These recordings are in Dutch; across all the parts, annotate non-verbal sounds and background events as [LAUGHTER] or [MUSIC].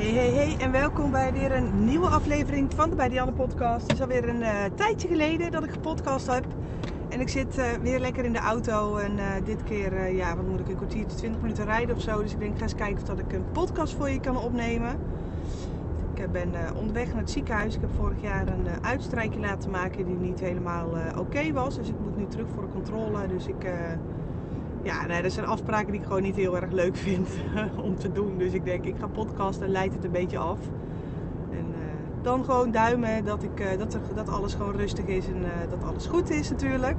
Hey, hey, hey en welkom bij weer een nieuwe aflevering van de Bij podcast. Het is alweer een uh, tijdje geleden dat ik gepodcast heb. En ik zit uh, weer lekker in de auto en uh, dit keer, ja, wat moet ik, een kwartiertje, 20 minuten rijden of zo. Dus ik denk, ga eens kijken of dat ik een podcast voor je kan opnemen. Ik ben onderweg naar het ziekenhuis. Ik heb vorig jaar een uitstrijkje laten maken die niet helemaal oké was. Dus ik moet nu terug voor de controle. Dus ik ja, nee, dat zijn afspraken die ik gewoon niet heel erg leuk vind om te doen. Dus ik denk, ik ga podcasten en leid het een beetje af. En uh, dan gewoon duimen dat, ik, uh, dat, er, dat alles gewoon rustig is en dat alles goed is natuurlijk.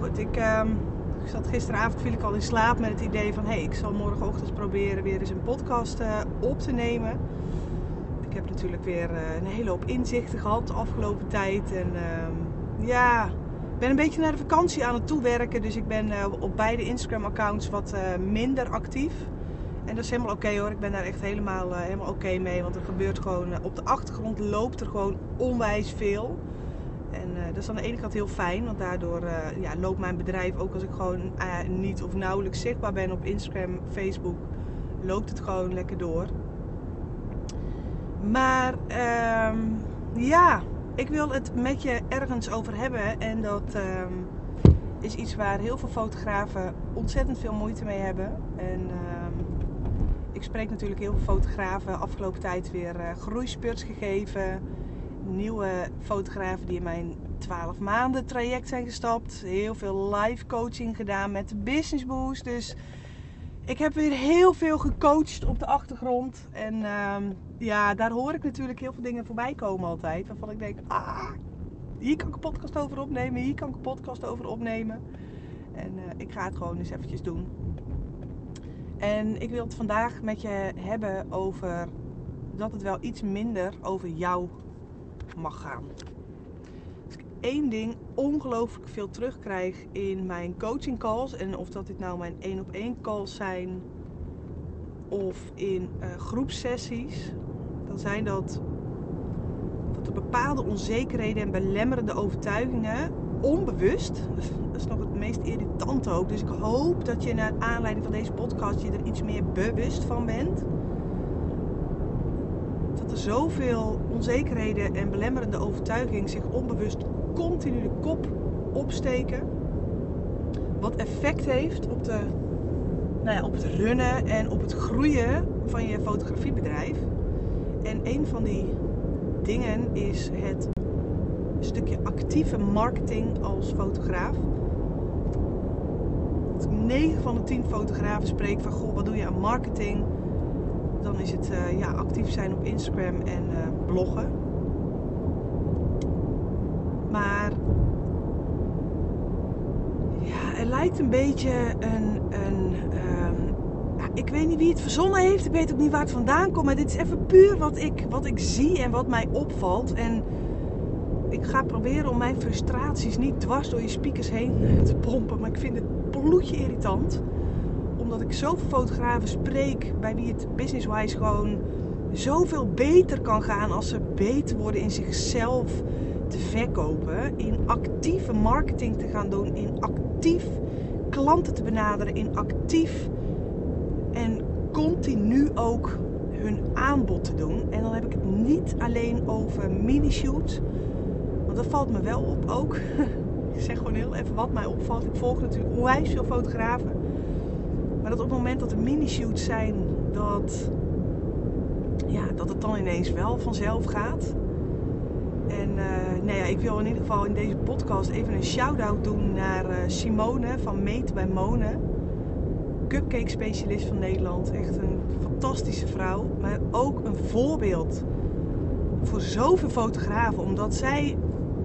Goed, ik, um, ik zat gisteravond, viel ik al in slaap met het idee van... hé, hey, ik zal morgenochtend proberen weer eens een podcast op te nemen. Ik heb natuurlijk weer een hele hoop inzichten gehad de afgelopen tijd. En uh, ja, ik ben een beetje naar de vakantie aan het toewerken. Dus ik ben uh, op beide Instagram-accounts wat uh, minder actief. En dat is helemaal oké hoor. Ik ben daar echt helemaal, uh, helemaal oké mee. Want er gebeurt gewoon op de achtergrond loopt er gewoon onwijs veel. En dat is aan de ene kant heel fijn. Want daardoor ja, loopt mijn bedrijf, ook als ik gewoon niet of nauwelijks zichtbaar ben op Instagram, Facebook, loopt het gewoon lekker door. Maar ehm, ja, ik wil het met je ergens over hebben. En dat um, is iets waar heel veel fotografen ontzettend veel moeite mee hebben. En um, ik spreek natuurlijk heel veel fotografen. Afgelopen tijd weer uh, gegeven. Nieuwe fotografen die in mijn 12 maanden traject zijn gestapt. Heel veel live coaching gedaan met de Business Boost. Dus ik heb weer heel veel gecoacht op de achtergrond. En um, ja, daar hoor ik natuurlijk heel veel dingen voorbij komen altijd. Waarvan ik denk, ah, hier kan ik een podcast over opnemen. Hier kan ik een podcast over opnemen. En uh, ik ga het gewoon eens eventjes doen. En ik wil het vandaag met je hebben over dat het wel iets minder over jou mag gaan één ding ongelooflijk veel terugkrijg in mijn coaching calls. En of dat dit nou mijn één op één calls zijn of in uh, groepsessies. Dan zijn dat, dat er bepaalde onzekerheden en belemmerende overtuigingen onbewust. Dat is nog het meest irritante ook. Dus ik hoop dat je naar aanleiding van deze podcast je er iets meer bewust van bent. Dat er zoveel onzekerheden en belemmerende overtuigingen zich onbewust continu de kop opsteken. Wat effect heeft op, de, nou ja, op het runnen en op het groeien van je fotografiebedrijf. En een van die dingen is het stukje actieve marketing als fotograaf. 9 van de 10 fotografen spreek van goh, wat doe je aan marketing? Dan is het uh, ja, actief zijn op Instagram en uh, bloggen. Maar ja, het lijkt een beetje een. een ja, ik weet niet wie het verzonnen heeft. Ik weet ook niet waar het vandaan komt. Maar dit is even puur wat ik, wat ik zie en wat mij opvalt. En ik ga proberen om mijn frustraties niet dwars door je speakers heen te pompen. Maar ik vind het bloedje irritant. Omdat ik zoveel fotografen spreek bij wie het business-wise gewoon zoveel beter kan gaan als ze beter worden in zichzelf te verkopen, in actieve marketing te gaan doen, in actief klanten te benaderen, in actief en continu ook hun aanbod te doen. En dan heb ik het niet alleen over mini-shoots, want dat valt me wel op ook. [LAUGHS] ik zeg gewoon heel even wat mij opvalt. Ik volg natuurlijk onwijs veel fotografen. Maar dat op het moment dat er mini-shoots zijn, dat, ja, dat het dan ineens wel vanzelf gaat. En uh, nou ja, ik wil in ieder geval in deze podcast even een shout-out doen naar uh, Simone van Meet bij Mone. Cupcake specialist van Nederland. Echt een fantastische vrouw. Maar ook een voorbeeld voor zoveel fotografen. Omdat zij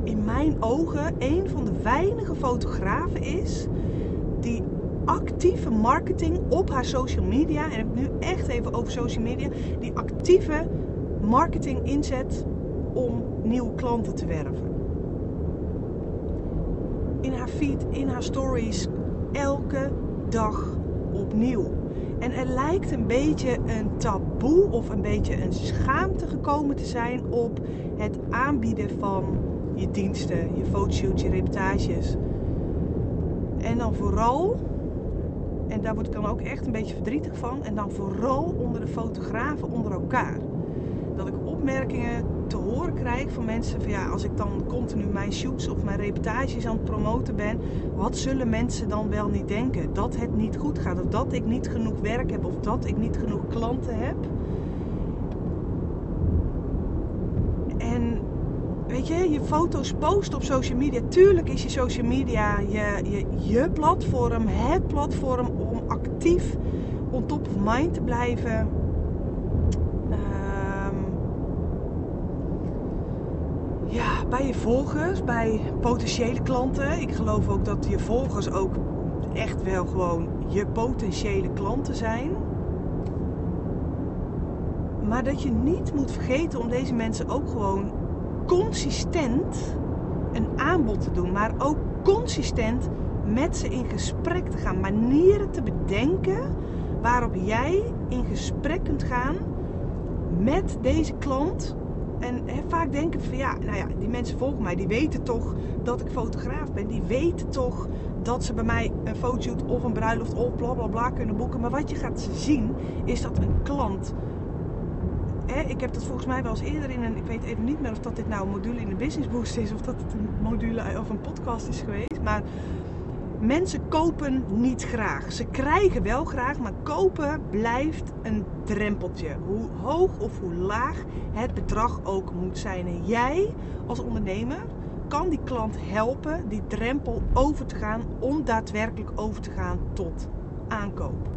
in mijn ogen een van de weinige fotografen is die actieve marketing op haar social media, en ik heb nu echt even over social media, die actieve marketing inzet nieuwe klanten te werven. In haar feed, in haar stories, elke dag opnieuw. En er lijkt een beetje een taboe of een beetje een schaamte gekomen te zijn op het aanbieden van je diensten, je fotoshoots, je reportages. En dan vooral, en daar word ik dan ook echt een beetje verdrietig van. En dan vooral onder de fotografen onder elkaar. Dat ik opmerkingen te horen krijg van mensen van ja, als ik dan continu mijn shoots of mijn reportages aan het promoten ben, wat zullen mensen dan wel niet denken? Dat het niet goed gaat, of dat ik niet genoeg werk heb, of dat ik niet genoeg klanten heb. En weet je, je foto's posten op social media. Tuurlijk is je social media je, je, je platform, het platform om actief on top of mind te blijven. Ehm, ja, bij je volgers, bij potentiële klanten. Ik geloof ook dat je volgers ook echt wel gewoon je potentiële klanten zijn. Maar dat je niet moet vergeten om deze mensen ook gewoon consistent een aanbod te doen, maar ook consistent met ze in gesprek te gaan. Manieren te bedenken waarop jij in gesprek kunt gaan met deze klant. En vaak denken van ja, nou ja, die mensen volgen mij, die weten toch dat ik fotograaf ben. Die weten toch dat ze bij mij een fotoshoot of een bruiloft of bla bla bla kunnen boeken. Maar wat je gaat zien is dat een klant ik heb dat volgens mij wel eens eerder in een, ik weet even niet meer of dat dit nou een module in de Business Boost is of dat het een module of een podcast is geweest. Maar mensen kopen niet graag. Ze krijgen wel graag, maar kopen blijft een drempeltje. Hoe hoog of hoe laag het bedrag ook moet zijn. En jij als ondernemer kan die klant helpen die drempel over te gaan om daadwerkelijk over te gaan tot aankoop.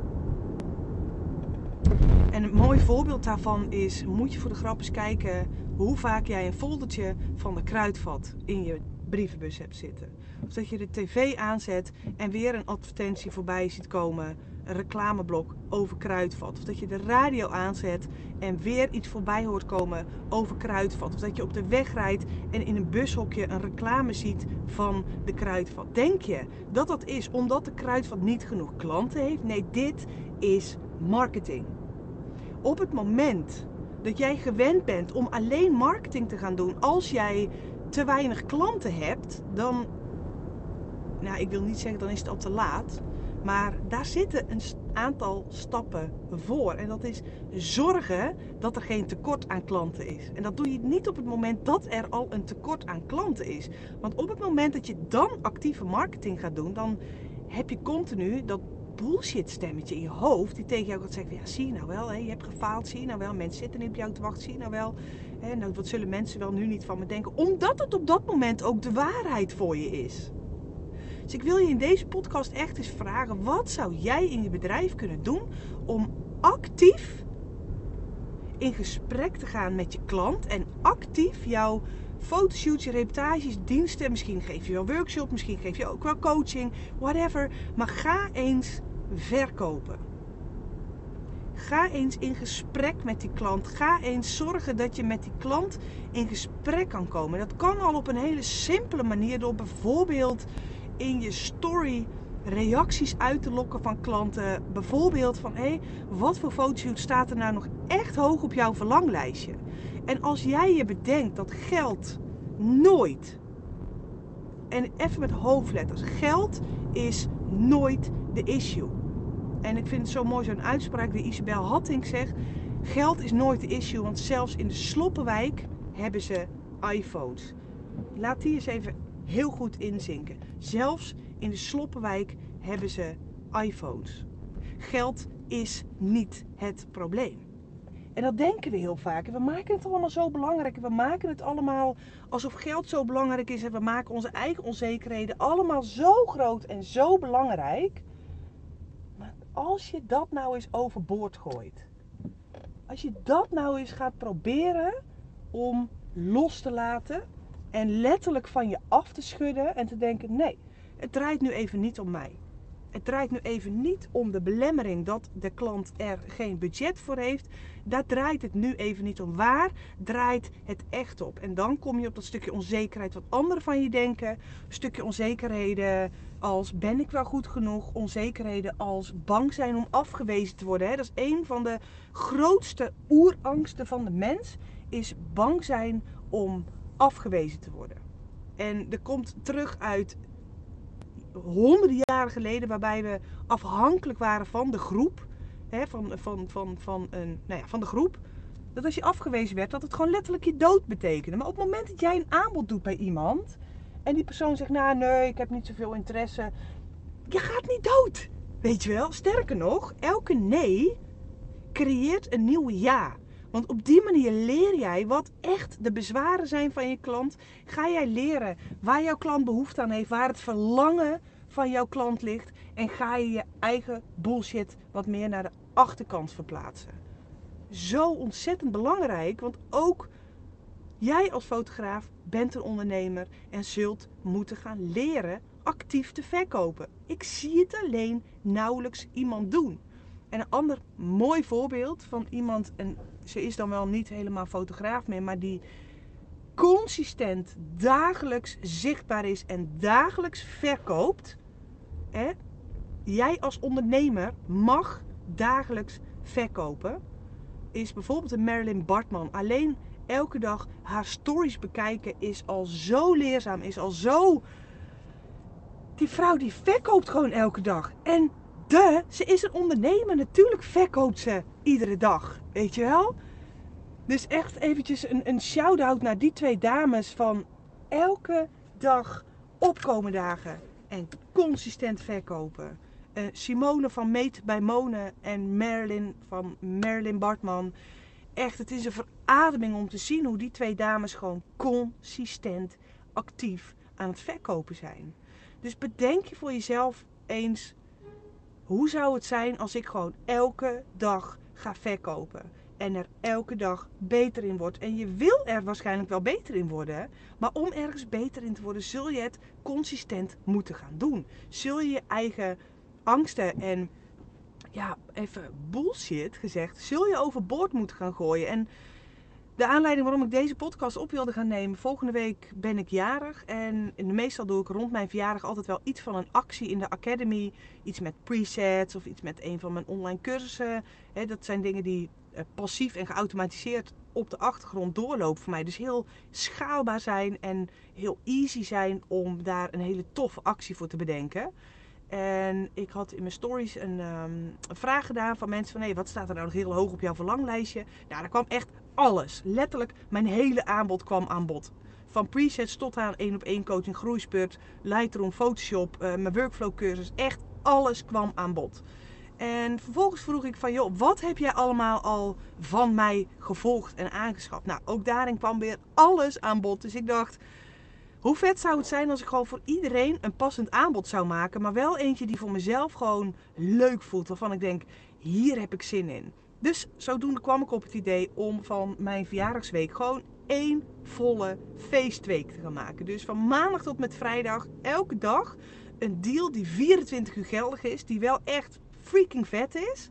En een mooi voorbeeld daarvan is, moet je voor de grap eens kijken hoe vaak jij een foldertje van de kruidvat in je brievenbus hebt zitten. Of dat je de tv aanzet en weer een advertentie voorbij ziet komen, een reclameblok over kruidvat. Of dat je de radio aanzet en weer iets voorbij hoort komen over kruidvat. Of dat je op de weg rijdt en in een bushokje een reclame ziet van de kruidvat. Denk je dat dat is omdat de kruidvat niet genoeg klanten heeft? Nee, dit is marketing op het moment dat jij gewend bent om alleen marketing te gaan doen als jij te weinig klanten hebt, dan, nou ik wil niet zeggen dan is het al te laat, maar daar zitten een aantal stappen voor. En dat is zorgen dat er geen tekort aan klanten is. En dat doe je niet op het moment dat er al een tekort aan klanten is. Want op het moment dat je dan actieve marketing gaat doen, dan heb je continu dat bullshit stemmetje in je hoofd die tegen jou gaat zeggen: Ja, zie je nou wel, je hebt gefaald, zie je nou wel, mensen zitten niet op jou te wachten, zie je nou wel. Hè, nou, wat zullen mensen wel nu niet van me denken? Omdat het op dat moment ook de waarheid voor je is. Dus ik wil je in deze podcast echt eens vragen: wat zou jij in je bedrijf kunnen doen om actief in gesprek te gaan met je klant en actief jouw fotoshoots, je reportages, diensten. Misschien geef je wel workshop, misschien geef je ook wel coaching, whatever. Maar ga eens verkopen. Ga eens in gesprek met die klant. Ga eens zorgen dat je met die klant in gesprek kan komen. Dat kan al op een hele simpele manier door bijvoorbeeld in je story reacties uit te lokken van klanten. Bijvoorbeeld van hé, hey, wat voor fotoshoot staat er nou nog echt hoog op jouw verlanglijstje? En als jij je bedenkt dat geld nooit, en even met hoofdletters, geld is nooit de issue. En ik vind het zo mooi zo'n uitspraak die Isabel Hatting zegt. Geld is nooit de issue, want zelfs in de Sloppenwijk hebben ze iPhones. Laat die eens even heel goed inzinken. Zelfs in de Sloppenwijk hebben ze iPhones. Geld is niet het probleem. En dat denken we heel vaak. we maken het allemaal zo belangrijk. we maken het allemaal alsof geld zo belangrijk is. En we maken onze eigen onzekerheden allemaal zo groot en zo belangrijk. Maar als je dat nou eens overboord gooit. Als je dat nou eens gaat proberen om los te laten. En letterlijk van je af te schudden. En te denken: nee, het draait nu even niet om mij. Het draait nu even niet om de belemmering dat de klant er geen budget voor heeft. Daar draait het nu even niet om. Waar draait het echt op? En dan kom je op dat stukje onzekerheid wat anderen van je denken. Stukje onzekerheden als ben ik wel goed genoeg? Onzekerheden als bang zijn om afgewezen te worden. Dat is een van de grootste oerangsten van de mens. Is bang zijn om afgewezen te worden. En er komt terug uit honderden jaren geleden, waarbij we afhankelijk waren van de groep. Hè, van, van, van, van, een, nou ja, van de groep. Dat als je afgewezen werd, dat het gewoon letterlijk je dood betekende. Maar op het moment dat jij een aanbod doet bij iemand. En die persoon zegt, nou nee, ik heb niet zoveel interesse. Je gaat niet dood. Weet je wel? Sterker nog, elke nee creëert een nieuw ja. Want op die manier leer jij wat echt de bezwaren zijn van je klant. Ga jij leren waar jouw klant behoefte aan heeft, waar het verlangen van jouw klant ligt. En ga je je eigen bullshit wat meer naar de achterkant verplaatsen. Zo ontzettend belangrijk, want ook jij als fotograaf bent een ondernemer en zult moeten gaan leren actief te verkopen. Ik zie het alleen nauwelijks iemand doen. En een ander mooi voorbeeld van iemand, en ze is dan wel niet helemaal fotograaf meer, maar die consistent dagelijks zichtbaar is en dagelijks verkoopt. Hè? Jij als ondernemer mag dagelijks verkopen. Is bijvoorbeeld een Marilyn Bartman. Alleen elke dag haar stories bekijken is al zo leerzaam, is al zo. Die vrouw die verkoopt gewoon elke dag. En de, ze is een ondernemer. Natuurlijk verkoopt ze iedere dag. Weet je wel? Dus echt eventjes een, een shout-out naar die twee dames van elke dag opkomen dagen en consistent verkopen. Uh, Simone van Meet bij Mone en Marilyn van Marilyn Bartman. Echt, het is een verademing om te zien hoe die twee dames gewoon consistent actief aan het verkopen zijn. Dus bedenk je voor jezelf eens hoe zou het zijn als ik gewoon elke dag ga verkopen? En er elke dag beter in wordt. En je wil er waarschijnlijk wel beter in worden. Maar om ergens beter in te worden, zul je het consistent moeten gaan doen. Zul je je eigen angsten en ja, even bullshit gezegd, zul je overboord moeten gaan gooien. En de aanleiding waarom ik deze podcast op wilde gaan nemen. Volgende week ben ik jarig. En meestal doe ik rond mijn verjaardag altijd wel iets van een actie in de Academy. Iets met presets of iets met een van mijn online cursussen. dat zijn dingen die eh, passief en geautomatiseerd op de achtergrond doorlopen voor mij. Dus heel schaalbaar zijn en heel easy zijn om daar een hele toffe actie voor te bedenken. En ik had in mijn stories een, een vraag gedaan van mensen van... hé, wat staat er nou nog heel hoog op jouw verlanglijstje? Nou, daar kwam echt alles. Letterlijk, mijn hele aanbod kwam aan bod. Van presets tot aan één op één coaching, groeispurt, Lightroom, Photoshop, uh, mijn workflow cursus. Echt alles kwam aan bod. En vervolgens vroeg ik van, joh, wat heb jij allemaal al van mij gevolgd en aangeschaft? Nou, ook daarin kwam weer alles aan bod. Dus ik dacht, hoe vet zou het zijn als ik gewoon voor iedereen een passend aanbod zou maken. Maar wel eentje die voor mezelf gewoon leuk voelt. Waarvan ik denk, hier heb ik zin in. Dus zodoende kwam ik op het idee om van mijn verjaardagsweek gewoon één volle feestweek te gaan maken. Dus van maandag tot met vrijdag elke dag een deal die 24 uur geldig is. Die wel echt freaking vet is.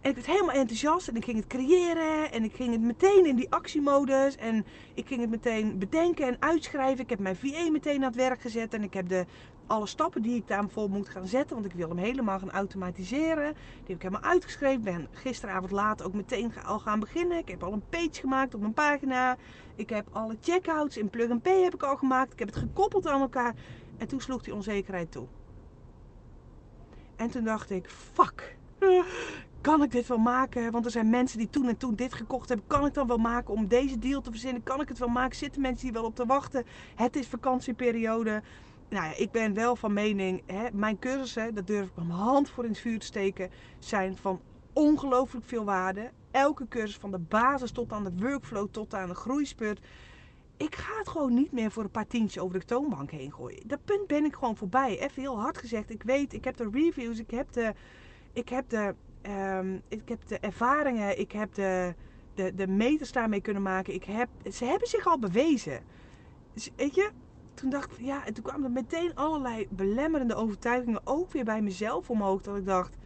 En ik werd helemaal enthousiast en ik ging het creëren en ik ging het meteen in die actiemodus en ik ging het meteen bedenken en uitschrijven. Ik heb mijn VA meteen aan het werk gezet en ik heb de, alle stappen die ik daarvoor moet gaan zetten, want ik wil hem helemaal gaan automatiseren. Die heb ik helemaal uitgeschreven. Ben gisteravond laat ook meteen al gaan beginnen. Ik heb al een page gemaakt op mijn pagina. Ik heb alle checkouts in Plug and Pay heb ik al gemaakt. Ik heb het gekoppeld aan elkaar. En toen sloeg die onzekerheid toe. En toen dacht ik, fuck kan ik dit wel maken? Want er zijn mensen die toen en toen dit gekocht hebben. Kan ik dan wel maken om deze deal te verzinnen? Kan ik het wel maken? Zitten mensen die wel op te wachten? Het is vakantieperiode. Nou ja, ik ben wel van mening, hè, mijn cursussen, dat durf ik mijn hand voor in het vuur te steken, zijn van ongelooflijk veel waarde. Elke cursus, van de basis tot aan de workflow, tot aan de groeispurt. Ik ga het gewoon niet meer voor een paar tientjes over de toonbank heen gooien. Dat punt ben ik gewoon voorbij. Even heel hard gezegd. Ik weet, ik heb de reviews, ik heb de, ik heb de Um, ik heb de ervaringen, ik heb de, de, de meters daarmee kunnen maken. Ik heb, ze hebben zich al bewezen. Dus, weet je, toen dacht ik, ja, en toen kwamen er meteen allerlei belemmerende overtuigingen ook weer bij mezelf omhoog. Dat ik dacht,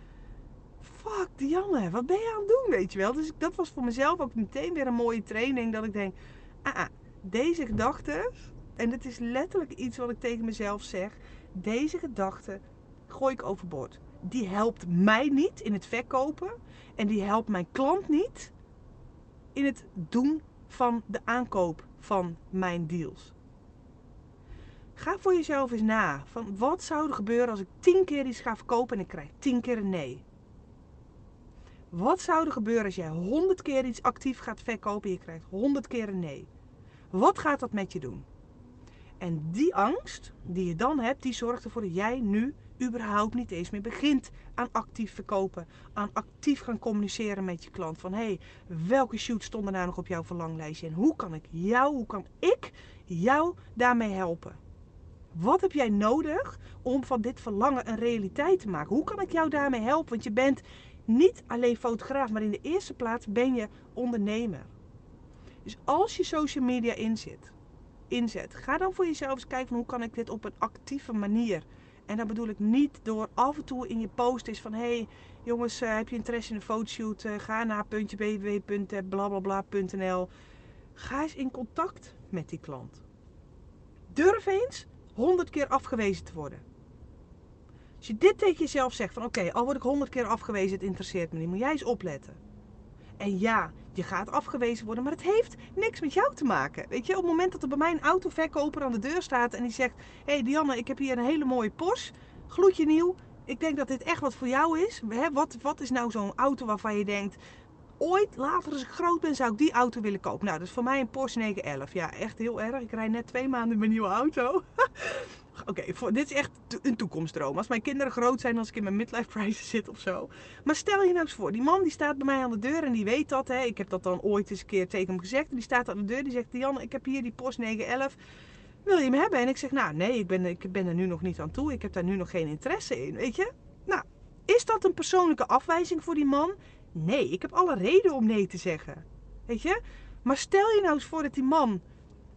fuck Dianne, wat ben je aan het doen, weet je wel. Dus dat was voor mezelf ook meteen weer een mooie training. Dat ik denk, ah, ah deze gedachten, en het is letterlijk iets wat ik tegen mezelf zeg. Deze gedachten gooi ik overboord die helpt mij niet in het verkopen. En die helpt mijn klant niet in het doen van de aankoop van mijn deals. Ga voor jezelf eens na. Van wat zou er gebeuren als ik tien keer iets ga verkopen en ik krijg tien keer een nee? Wat zou er gebeuren als jij honderd keer iets actief gaat verkopen en je krijgt honderd keer een nee? Wat gaat dat met je doen? En die angst die je dan hebt, die zorgt ervoor dat jij nu überhaupt niet eens meer begint aan actief verkopen. Aan actief gaan communiceren met je klant. Van hé, hey, welke shoots stonden nou nog op jouw verlanglijstje? En hoe kan ik jou, hoe kan ik jou daarmee helpen? Wat heb jij nodig om van dit verlangen een realiteit te maken? Hoe kan ik jou daarmee helpen? Want je bent niet alleen fotograaf, maar in de eerste plaats ben je ondernemer. Dus als je social media inzet, inzet, ga dan voor jezelf eens kijken hoe kan ik dit op een actieve manier. En dat bedoel ik niet door af en toe in je post is van hey jongens, uh, heb je interesse in een fotoshoot? Uh, ga naar www.blablabla.nl. Ga eens in contact met die klant. Durf eens 100 keer afgewezen te worden. Als je dit tegen jezelf zegt van oké, al word ik 100 keer afgewezen, het interesseert me niet, moet jij eens opletten. En ja, je gaat afgewezen worden, maar het heeft niks met jou te maken. Weet je, op het moment dat er bij mij een autoverkoper aan de deur staat en die zegt: Hé hey Dianne, ik heb hier een hele mooie Porsche, gloedje nieuw. Ik denk dat dit echt wat voor jou is. Wat, wat is nou zo'n auto waarvan je denkt: ooit, later als ik groot ben, zou ik die auto willen kopen. Nou, dat is voor mij een Porsche 911. Ja, echt heel erg. Ik rijd net twee maanden mijn nieuwe auto. [LAUGHS] Oké, dit is echt een toekomstdroom. Als mijn kinderen groot zijn, als ik in mijn midlife crisis zit of zo. Maar stel je nou eens voor, die man die staat bij mij aan de deur en die weet dat. Hè. Ik heb dat dan ooit eens een keer tegen hem gezegd. En die staat aan de deur, die zegt, Jan, ik heb hier die Porsche 911. Wil je hem hebben? En ik zeg, nou nee, ik ben, ik ben er nu nog niet aan toe. Ik heb daar nu nog geen interesse in, weet je. Nou, is dat een persoonlijke afwijzing voor die man? Nee, ik heb alle reden om nee te zeggen. Weet je? Maar stel je nou eens voor dat die man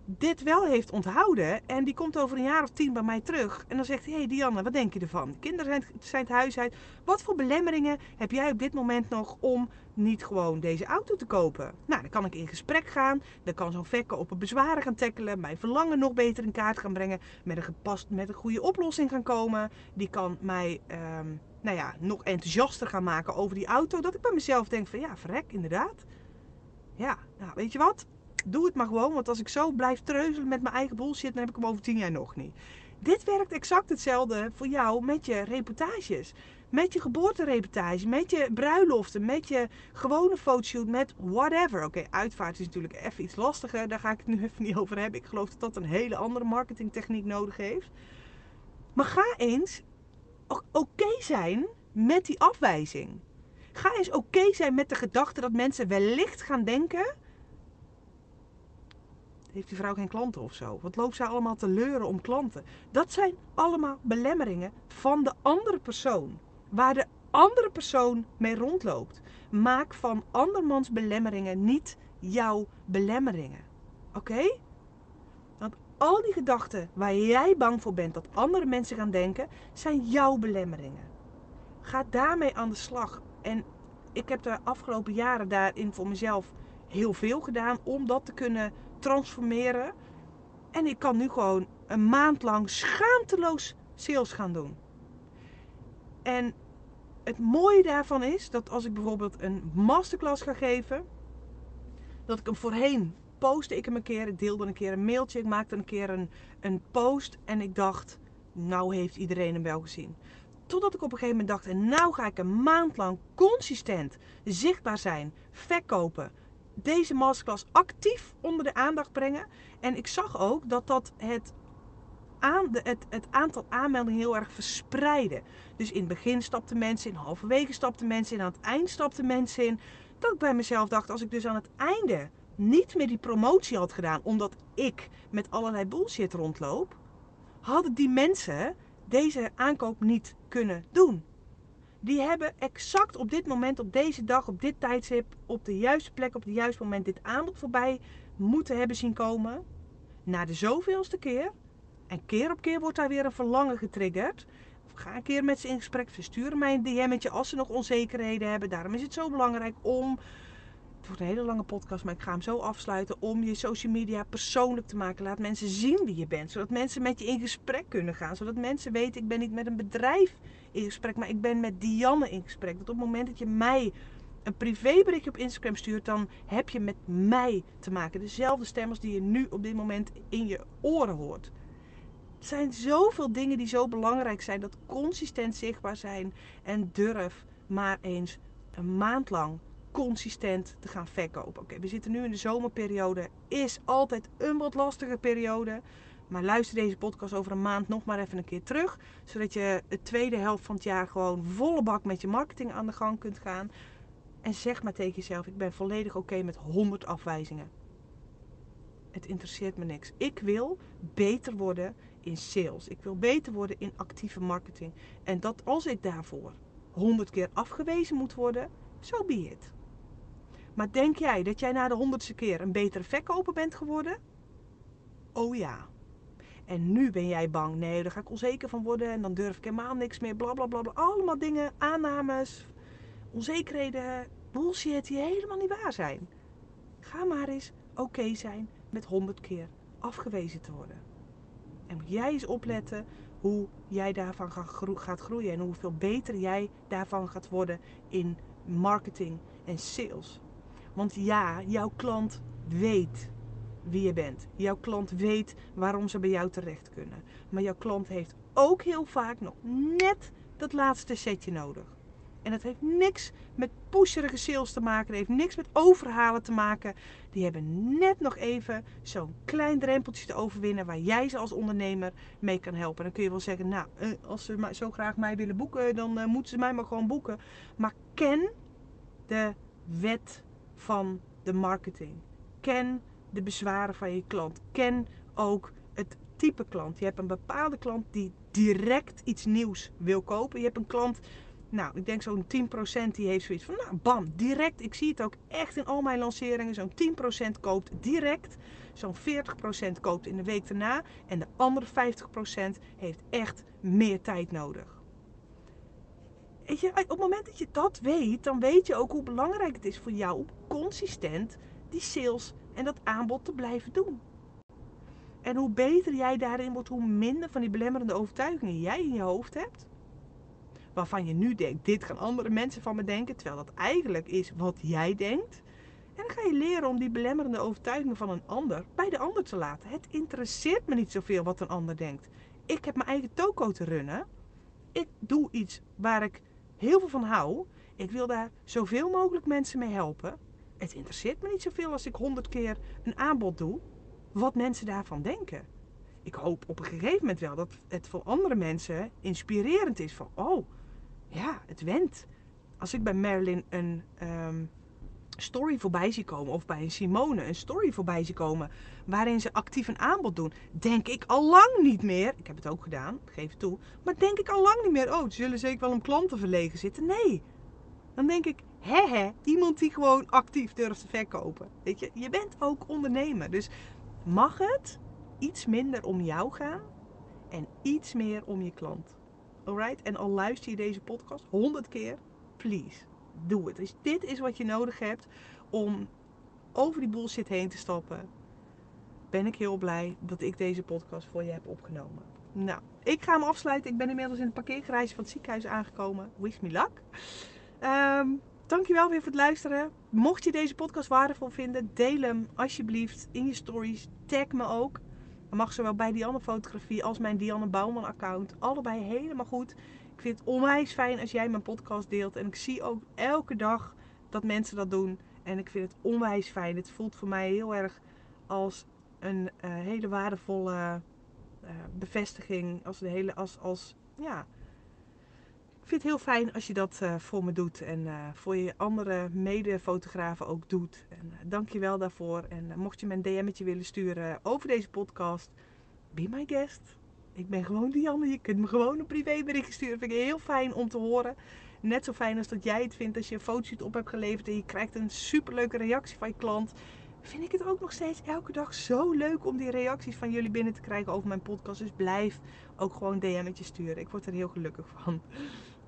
dit wel heeft onthouden. En die komt over een jaar of tien bij mij terug. En dan zegt hij, hey Dianne, wat denk je ervan? De kinderen zijn, zijn het huis uit. Wat voor belemmeringen heb jij op dit moment nog om niet gewoon deze auto te kopen? Nou, dan kan ik in gesprek gaan. Dan kan zo'n vekker op een bezwaren gaan tackelen. Mijn verlangen nog beter in kaart gaan brengen. Met een gepast, met een goede oplossing gaan komen. Die kan mij... Ehm, nou ja, nog enthousiaster gaan maken over die auto. Dat ik bij mezelf denk van ja, verrek, inderdaad. Ja, nou, weet je wat? Doe het maar gewoon. Want als ik zo blijf treuzelen met mijn eigen bullshit, dan heb ik hem over tien jaar nog niet. Dit werkt exact hetzelfde voor jou met je reportages. Met je geboortereportage, met je bruiloften, met je gewone fotoshoot, met whatever. Oké, uitvaart is natuurlijk even iets lastiger. Daar ga ik het nu [LAUGHS] even niet over hebben. Ik geloof dat dat een hele andere marketingtechniek nodig heeft. Maar ga eens oké zijn met die afwijzing. Ga eens oké zijn met de gedachte dat mensen wellicht gaan denken. Heeft die vrouw geen klanten of zo? Wat loopt zij allemaal te leuren om klanten? Dat zijn allemaal belemmeringen van de andere persoon. Waar de andere persoon mee rondloopt. Maak van andermans belemmeringen niet jouw belemmeringen. Oké? Al die gedachten waar jij bang voor bent dat andere mensen gaan denken, zijn jouw belemmeringen. Ga daarmee aan de slag. En ik heb de afgelopen jaren daarin voor mezelf heel veel gedaan om dat te kunnen transformeren. En ik kan nu gewoon een maand lang schaamteloos sales gaan doen. En het mooie daarvan is dat als ik bijvoorbeeld een masterclass ga geven, dat ik hem voorheen postte ik hem een keer. Deelde een keer een mailtje. Ik maakte een keer een, een post. En ik dacht, nou heeft iedereen hem wel gezien. Totdat ik op een gegeven moment dacht, en nou ga ik een maand lang consistent zichtbaar zijn, verkopen. Deze masterclass actief onder de aandacht brengen. En ik zag ook dat dat het aan het, het, aantal aanmeldingen heel erg verspreidde. Dus in het begin stapten mensen in, halverwege stapten mensen in, aan het eind stapten mensen in. Dat ik bij mezelf dacht, als ik dus aan het einde niet meer die promotie had gedaan, omdat ik met allerlei bullshit rondloop, hadden die mensen deze aankoop niet kunnen doen. Die hebben exact op dit moment, op deze dag, op dit tijdstip, op de juiste plek, op het juiste moment dit aanbod voorbij moeten hebben zien komen. Na de zoveelste keer. En keer op keer wordt daar weer een verlangen getriggerd. Ga een keer met ze in gesprek. Verstuur mij een DM'tje als ze nog onzekerheden hebben. Daarom is het zo belangrijk om het wordt een hele lange podcast, maar ik ga hem zo afsluiten om je social media persoonlijk te maken. Laat mensen zien wie je bent, zodat mensen met je in gesprek kunnen gaan. Zodat mensen weten, ik ben niet met een bedrijf in gesprek, maar ik ben met Dianne in gesprek. Dat op het moment dat je mij een privéberichtje op Instagram stuurt, dan heb je met mij te maken. Dezelfde stem als die je nu op dit moment in je oren hoort. Er zijn zoveel dingen die zo belangrijk zijn. Dat consistent zichtbaar zijn. En durf maar eens een maand lang consistent te gaan verkopen. Oké, we zitten nu in de zomerperiode. Is altijd een wat lastige periode. Maar luister deze podcast over een maand nog maar even een keer terug. Zodat je de tweede helft van het jaar gewoon volle bak met je marketing aan de gang kunt gaan. En zeg maar tegen jezelf: ik ben volledig oké met 100 afwijzingen. Het interesseert me niks. Ik wil beter worden in sales. Ik wil beter worden in actieve marketing. En dat als ik daarvoor 100 keer afgewezen moet worden, zo so be. Maar denk jij dat jij na de honderdste keer een betere verkoper bent geworden? Oh ja. En nu ben jij bang. Nee, daar ga ik onzeker van worden. En dan durf ik helemaal niks meer. Bla, bla, bla. Allemaal dingen, aannames, onzekerheden, bullshit die helemaal niet waar zijn. Ga maar eens oké zijn met honderd keer afgewezen te worden. En moet jij eens opletten hoe jij daarvan gaat groeien. En hoeveel beter jij daarvan gaat worden in marketing en sales. Want ja, jouw klant weet wie je bent. Jouw klant weet waarom ze bij jou terecht kunnen. Maar jouw klant heeft ook heel vaak nog net dat laatste setje nodig. En dat heeft niks met pusherige sales te maken. Dat heeft niks met overhalen te maken. Die hebben net nog even zo'n klein drempeltje te overwinnen waar jij ze als ondernemer mee kan helpen. dan kun je wel zeggen, nou, eh, als ze zo graag mij willen boeken, dan eh, moeten ze mij maar gewoon boeken. Maar ken de wet van de marketing. Ken de bezwaren van je klant. Ken ook het type klant. Je hebt een bepaalde klant die direct iets nieuws wil kopen. Je hebt een klant, nou, ik denk zo'n 10% die heeft zoiets van, nou, bam, direct. Ik zie het ook echt in al mijn lanceringen. Zo'n 10% koopt direct. Zo'n 40% koopt in de week daarna. En de andere 50% heeft echt meer tijd nodig. Weet je, op het moment dat je dat weet, dan weet je ook hoe belangrijk het is voor jou consistent die sales en dat aanbod te blijven doen. En hoe beter jij daarin wordt, hoe minder van die belemmerende overtuigingen jij in je hoofd hebt. Waarvan je nu denkt, dit gaan andere mensen van me denken, terwijl dat eigenlijk is wat jij denkt. En dan ga je leren om die belemmerende overtuigingen van een ander bij de ander te laten. Het interesseert me niet zoveel wat een ander denkt. Ik heb mijn eigen toko te runnen. Ik doe iets waar ik heel veel van hou. Ik wil daar zoveel mogelijk mensen mee helpen. Het interesseert me niet zoveel als ik honderd keer een aanbod doe, wat mensen daarvan denken. Ik hoop op een gegeven moment wel dat het voor andere mensen inspirerend is. Van, oh, ja, het went. Als ik bij Marilyn een um, story voorbij zie komen, of bij een Simone een story voorbij zie komen, waarin ze actief een aanbod doen, denk ik al lang niet meer. Ik heb het ook gedaan, geef toe. Maar denk ik al lang niet meer, oh, ze zullen zeker wel om klanten verlegen zitten. Nee. Dan denk ik, hè hè, iemand die gewoon actief durft te verkopen. Weet je, je bent ook ondernemer. Dus mag het iets minder om jou gaan en iets meer om je klant. Alright? En al luister je deze podcast honderd keer, please, doe het. Dus dit is wat je nodig hebt om over die bullshit heen te stappen. Ben ik heel blij dat ik deze podcast voor je heb opgenomen. Nou, ik ga hem afsluiten. Ik ben inmiddels in het parkeergarage van het ziekenhuis aangekomen. Wish me luck. Um, dankjewel weer voor het luisteren. Mocht je deze podcast waardevol vinden, deel hem alsjeblieft in je stories. Tag me ook. Dan mag zowel bij Dianne Fotografie als mijn Dianne Bouwman account. Allebei helemaal goed. Ik vind het onwijs fijn als jij mijn podcast deelt. En ik zie ook elke dag dat mensen dat doen. En ik vind het onwijs fijn. Het voelt voor mij heel erg als een uh, hele waardevolle uh, bevestiging. Als, een hele, als, als ja, ik vind het heel fijn als je dat uh, voor me doet en uh, voor je andere medefotografen ook doet. En uh, dank je wel daarvoor. En mocht je me een DM'tje willen sturen over deze podcast, be my guest. Ik ben gewoon Dianne. Je kunt me gewoon een privébericht sturen. Vind ik heel fijn om te horen. Net zo fijn als dat jij het vindt als je een fotoshoot op hebt geleverd en je krijgt een superleuke reactie van je klant. Vind ik het ook nog steeds elke dag zo leuk om die reacties van jullie binnen te krijgen over mijn podcast. Dus blijf ook gewoon DM'tjes sturen. Ik word er heel gelukkig van.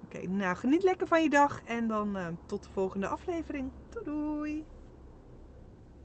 Oké, nou geniet lekker van je dag en dan uh, tot de volgende aflevering. Doei!